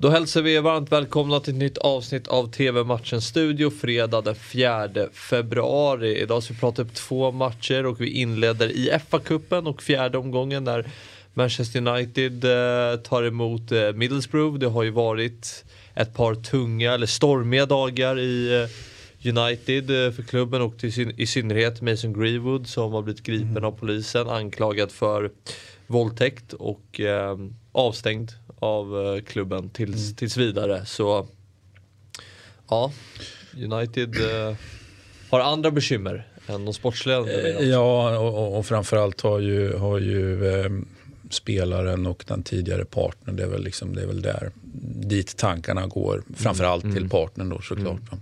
Då hälsar vi er varmt välkomna till ett nytt avsnitt av TV-matchen Studio fredag den 4 februari. Idag ska vi prata upp två matcher och vi inleder i FA-cupen och fjärde omgången där Manchester United eh, tar emot eh, Middlesbrough. Det har ju varit ett par tunga eller stormiga dagar i eh, United för klubben och till i synnerhet Mason Greenwood som har blivit gripen mm. av polisen anklagad för våldtäkt och avstängd av eh, klubben tills, mm. tills vidare. Så ja, United eh, har andra bekymmer än de sportsliga. Eh, ja, och, och framförallt har ju, har ju eh, spelaren och den tidigare partnern, det är väl, liksom, det är väl där dit tankarna går. Framförallt mm. till partnern då såklart. Mm.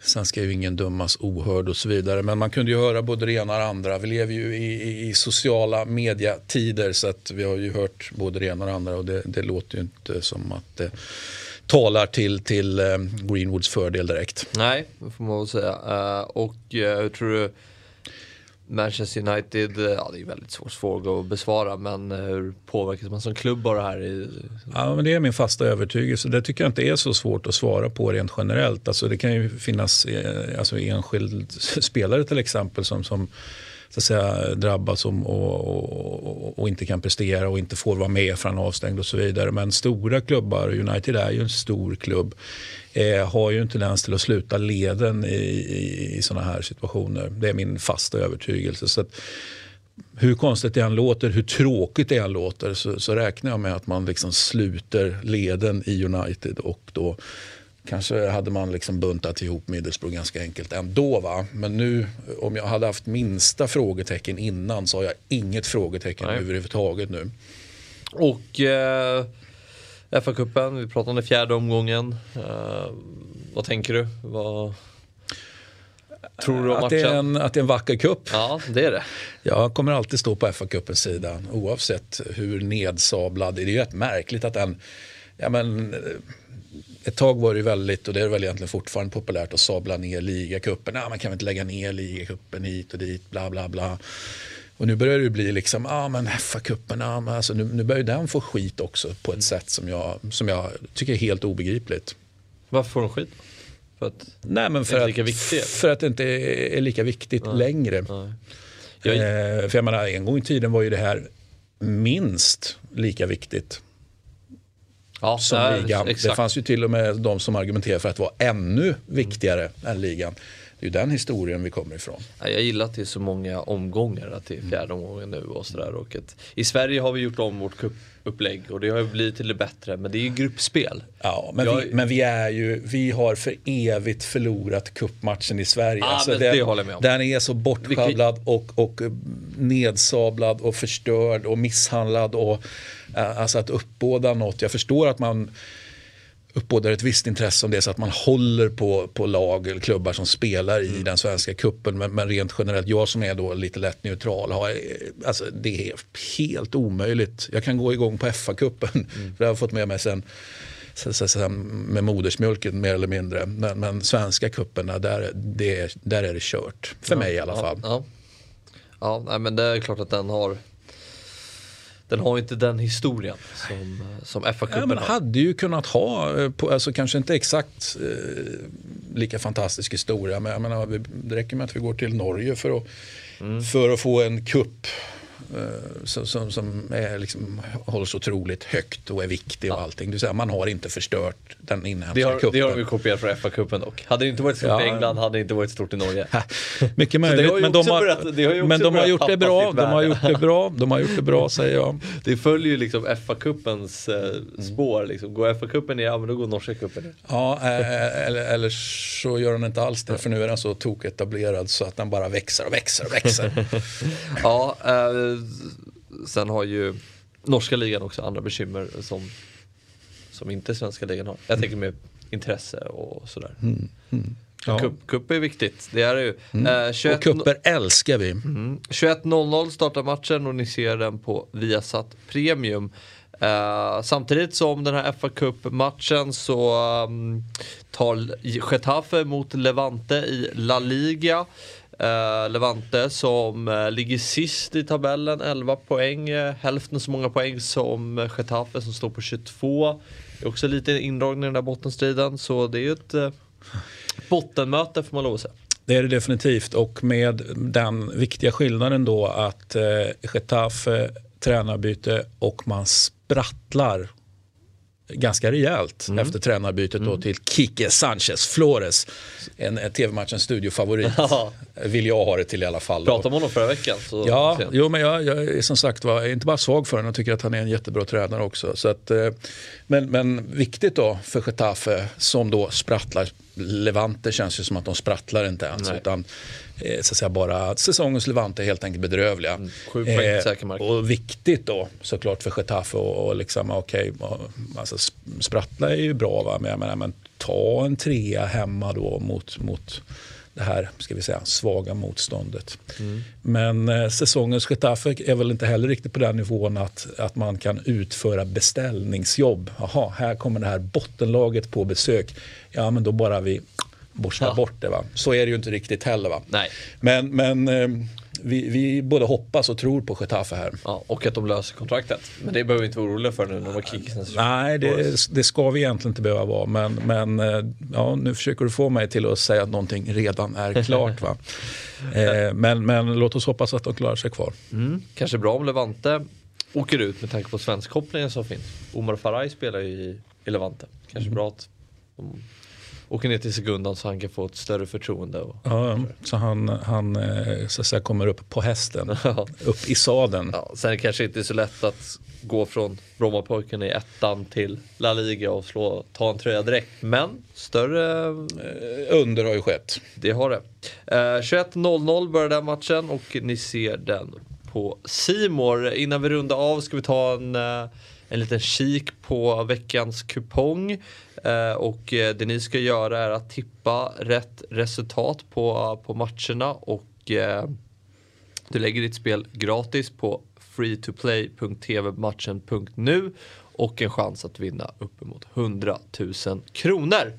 Sen ska ju ingen dömas ohörd och så vidare. Men man kunde ju höra både det ena och det andra. Vi lever ju i, i, i sociala mediatider så att vi har ju hört både det ena och det andra och det, det låter ju inte som att det talar till, till eh, Greenwoods fördel direkt. Nej, det får man väl säga. Eh, och eh, jag tror du Manchester United, eh, ja det är en väldigt svår fråga att besvara men eh, hur påverkas man som klubb av det här? I... Ja, men det är min fasta övertygelse. Det tycker jag inte är så svårt att svara på rent generellt. Alltså, det kan ju finnas eh, alltså, enskild spelare till exempel som, som så att säga, drabbas och, och, och, och, inte kan prestera och inte får vara med för han är avstängd och så vidare. Men stora klubbar, United är ju en stor klubb, eh, har ju en tendens till att sluta leden i, i, i sådana här situationer. Det är min fasta övertygelse. Så att, hur konstigt det än låter, hur tråkigt det än låter så, så räknar jag med att man liksom sluter leden i United och då Kanske hade man liksom buntat ihop Middlesbrough ganska enkelt ändå. Va? Men nu, om jag hade haft minsta frågetecken innan så har jag inget frågetecken Nej. överhuvudtaget nu. Och eh, FA-cupen, vi pratade om den fjärde omgången. Eh, vad tänker du? Vad... Tror du om att, det är en, att det är en vacker kupp? Ja, det är det. Jag kommer alltid stå på FA-cupens sida oavsett hur nedsablad. Det är ju rätt märkligt att den ja, men, ett tag var det väldigt, och det är väl egentligen fortfarande populärt att sabla ner ligacupen. Ja, man kan väl inte lägga ner ligacupen hit och dit, bla bla bla. Och nu börjar det bli liksom, ja ah, men FA-cupen, ah, alltså, nu, nu börjar den få skit också på ett mm. sätt som jag, som jag tycker är helt obegripligt. Varför får den skit? För att Nej, men för, att, för att det inte är lika viktigt Nej. längre. Nej. Jag... Eh, för jag menar, en gång i tiden var ju det här minst lika viktigt ja, som nej, ligan. Exakt. Det fanns ju till och med de som argumenterade för att det var ännu viktigare mm. än ligan. Det är ju den historien vi kommer ifrån. Jag gillar att det är så många omgångar, att det är fjärde omgången nu och sådär. I Sverige har vi gjort om vårt cupupplägg och det har ju blivit till det bättre. Men det är ju gruppspel. Ja, men, jag... vi, men vi, är ju, vi har för evigt förlorat cupmatchen i Sverige. Ah, alltså den, det håller jag med om. Den är så bortsjabblad och, och nedsablad och förstörd och misshandlad. Och, eh, alltså att uppbåda något. Jag förstår att man uppbådar ett visst intresse om det så att man håller på, på lag eller klubbar som spelar i mm. den svenska kuppen men, men, rent generellt, jag som är då lite lätt neutral, har, alltså, det är helt omöjligt. Jag kan gå igång på FA-cupen, mm. för det har jag fått med mig sen, sen, sen, sen med modersmjölken mer eller mindre. Men, men svenska kupperna, där, det, där är det kört. För ja, mig i alla fall. Ja, ja. ja men det är klart att den har den har inte den historien som, som FA-cupen ja, hade ju kunnat ha, eh, alltså kanske inte exakt eh, lika fantastisk historia men jag menar, det räcker med att vi går till Norge för att, mm. för att få en kupp Eh, som, som är liksom, hålls otroligt högt och är viktig och allting. Det säga, man har inte förstört den inhemska det har, cupen. Det har vi kopierat från FA-cupen dock. Hade det inte varit stort ja. i England hade det inte varit stort i Norge. Mycket möjligt, men de har, börjat, har men de har gjort det bra. De har gjort det bra, de har gjort det bra säger jag. Det följer ju liksom FA-cupens eh, spår. Liksom. Går FA-cupen ner, ja men då går norska cupen ner. Ja, eh, eller, eller så gör den inte alls det för nu är den så toketablerad så att den bara växer och växer och växer. ja, eh, sen har ju norska ligan också andra bekymmer som, som inte svenska ligan har. Jag tänker med intresse och sådär. Mm. Mm. Ja. Cup, cup, är viktigt, det är det ju. Mm. Eh, 21... Och kupper älskar vi. Mm. 21.00 startar matchen och ni ser den på Viasat Premium. Uh, samtidigt som den här FA Cup-matchen så um, tar Getafe mot Levante i La Liga. Uh, Levante som uh, ligger sist i tabellen, 11 poäng. Uh, hälften så många poäng som Getafe som står på 22. Det är också lite indragning i den där bottenstriden så det är ju ett bottenmöte får man lov att säga. Det är det definitivt och med den viktiga skillnaden då att eh, Getafe tränarbyte och man sprattlar ganska rejält mm. efter tränarbytet mm. då till Kike Sanchez Flores. En, en tv-matchens studiofavorit vill jag ha det till i alla fall. Pratade om honom förra veckan. Så ja, jo, men jag, jag är som sagt var inte bara svag för honom, jag tycker att han är en jättebra tränare också. Så att, eh, men, men viktigt då för Getafe som då sprattlar. Levante känns ju som att de sprattlar inte ens. Nej. Utan eh, så att säga bara säsongens Levante helt enkelt bedrövliga. Mm, sju poäng eh, säker mark. Och viktigt då såklart för Getafe och, och liksom okej, okay, alltså, sprattla är ju bra va, men jag menar men ta en trea hemma då mot, mot det här ska vi säga, svaga motståndet. Mm. Men eh, säsongens Getafe är väl inte heller riktigt på den nivån att, att man kan utföra beställningsjobb. Jaha, här kommer det här bottenlaget på besök. Ja, men då bara vi borstar ja. bort det. Va? Så är det ju inte riktigt heller. Va? Nej. Men, men eh, vi, vi både hoppas och tror på Getafe här. Ja, och att de löser kontraktet. Men det behöver vi inte vara oroliga för nu när de har kickats. Nej, det, det, ska vi egentligen inte behöva vara. Men, men eh, ja, nu försöker du få mig till att säga att någonting redan är klart. Va? eh, men, men låt oss hoppas att de klarar sig kvar. Mm. Kanske bra om Levante åker ut med tanke på svenskkopplingen som finns. Omar Faraj spelar ju i, i Levante. Kanske mm. bra att de åker ner till sekundan så han kan få ett större förtroende. Och, ja, så han, han eh, så att säga, kommer upp på hästen, upp i sadeln. Ja, sen är det kanske inte så lätt att gå från Brommapojken i ettan till La Liga och slå, ta en tröja direkt. Men större... Eh, under har ju skett. Det har det. Eh, 21.00 börjar den matchen och ni ser den på Simor. Innan vi rundar av ska vi ta en eh, en liten kik på veckans kupong. Eh, och eh, det ni ska göra är att tippa rätt resultat på, på matcherna och eh, du lägger ditt spel gratis på freetoplay.tvmatchen.nu och en chans att vinna uppemot 100 000 kronor.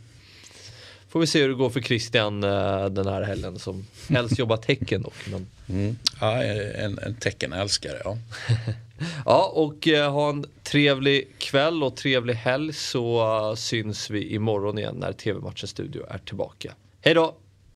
Får vi se hur det går för Christian den här helgen som helst jobbar tecken dock. Men... Mm. Ja, en, en teckenälskare ja. Ja, och eh, ha en trevlig kväll och trevlig helg så uh, syns vi imorgon igen när TV-matchen studio är tillbaka. Hej då!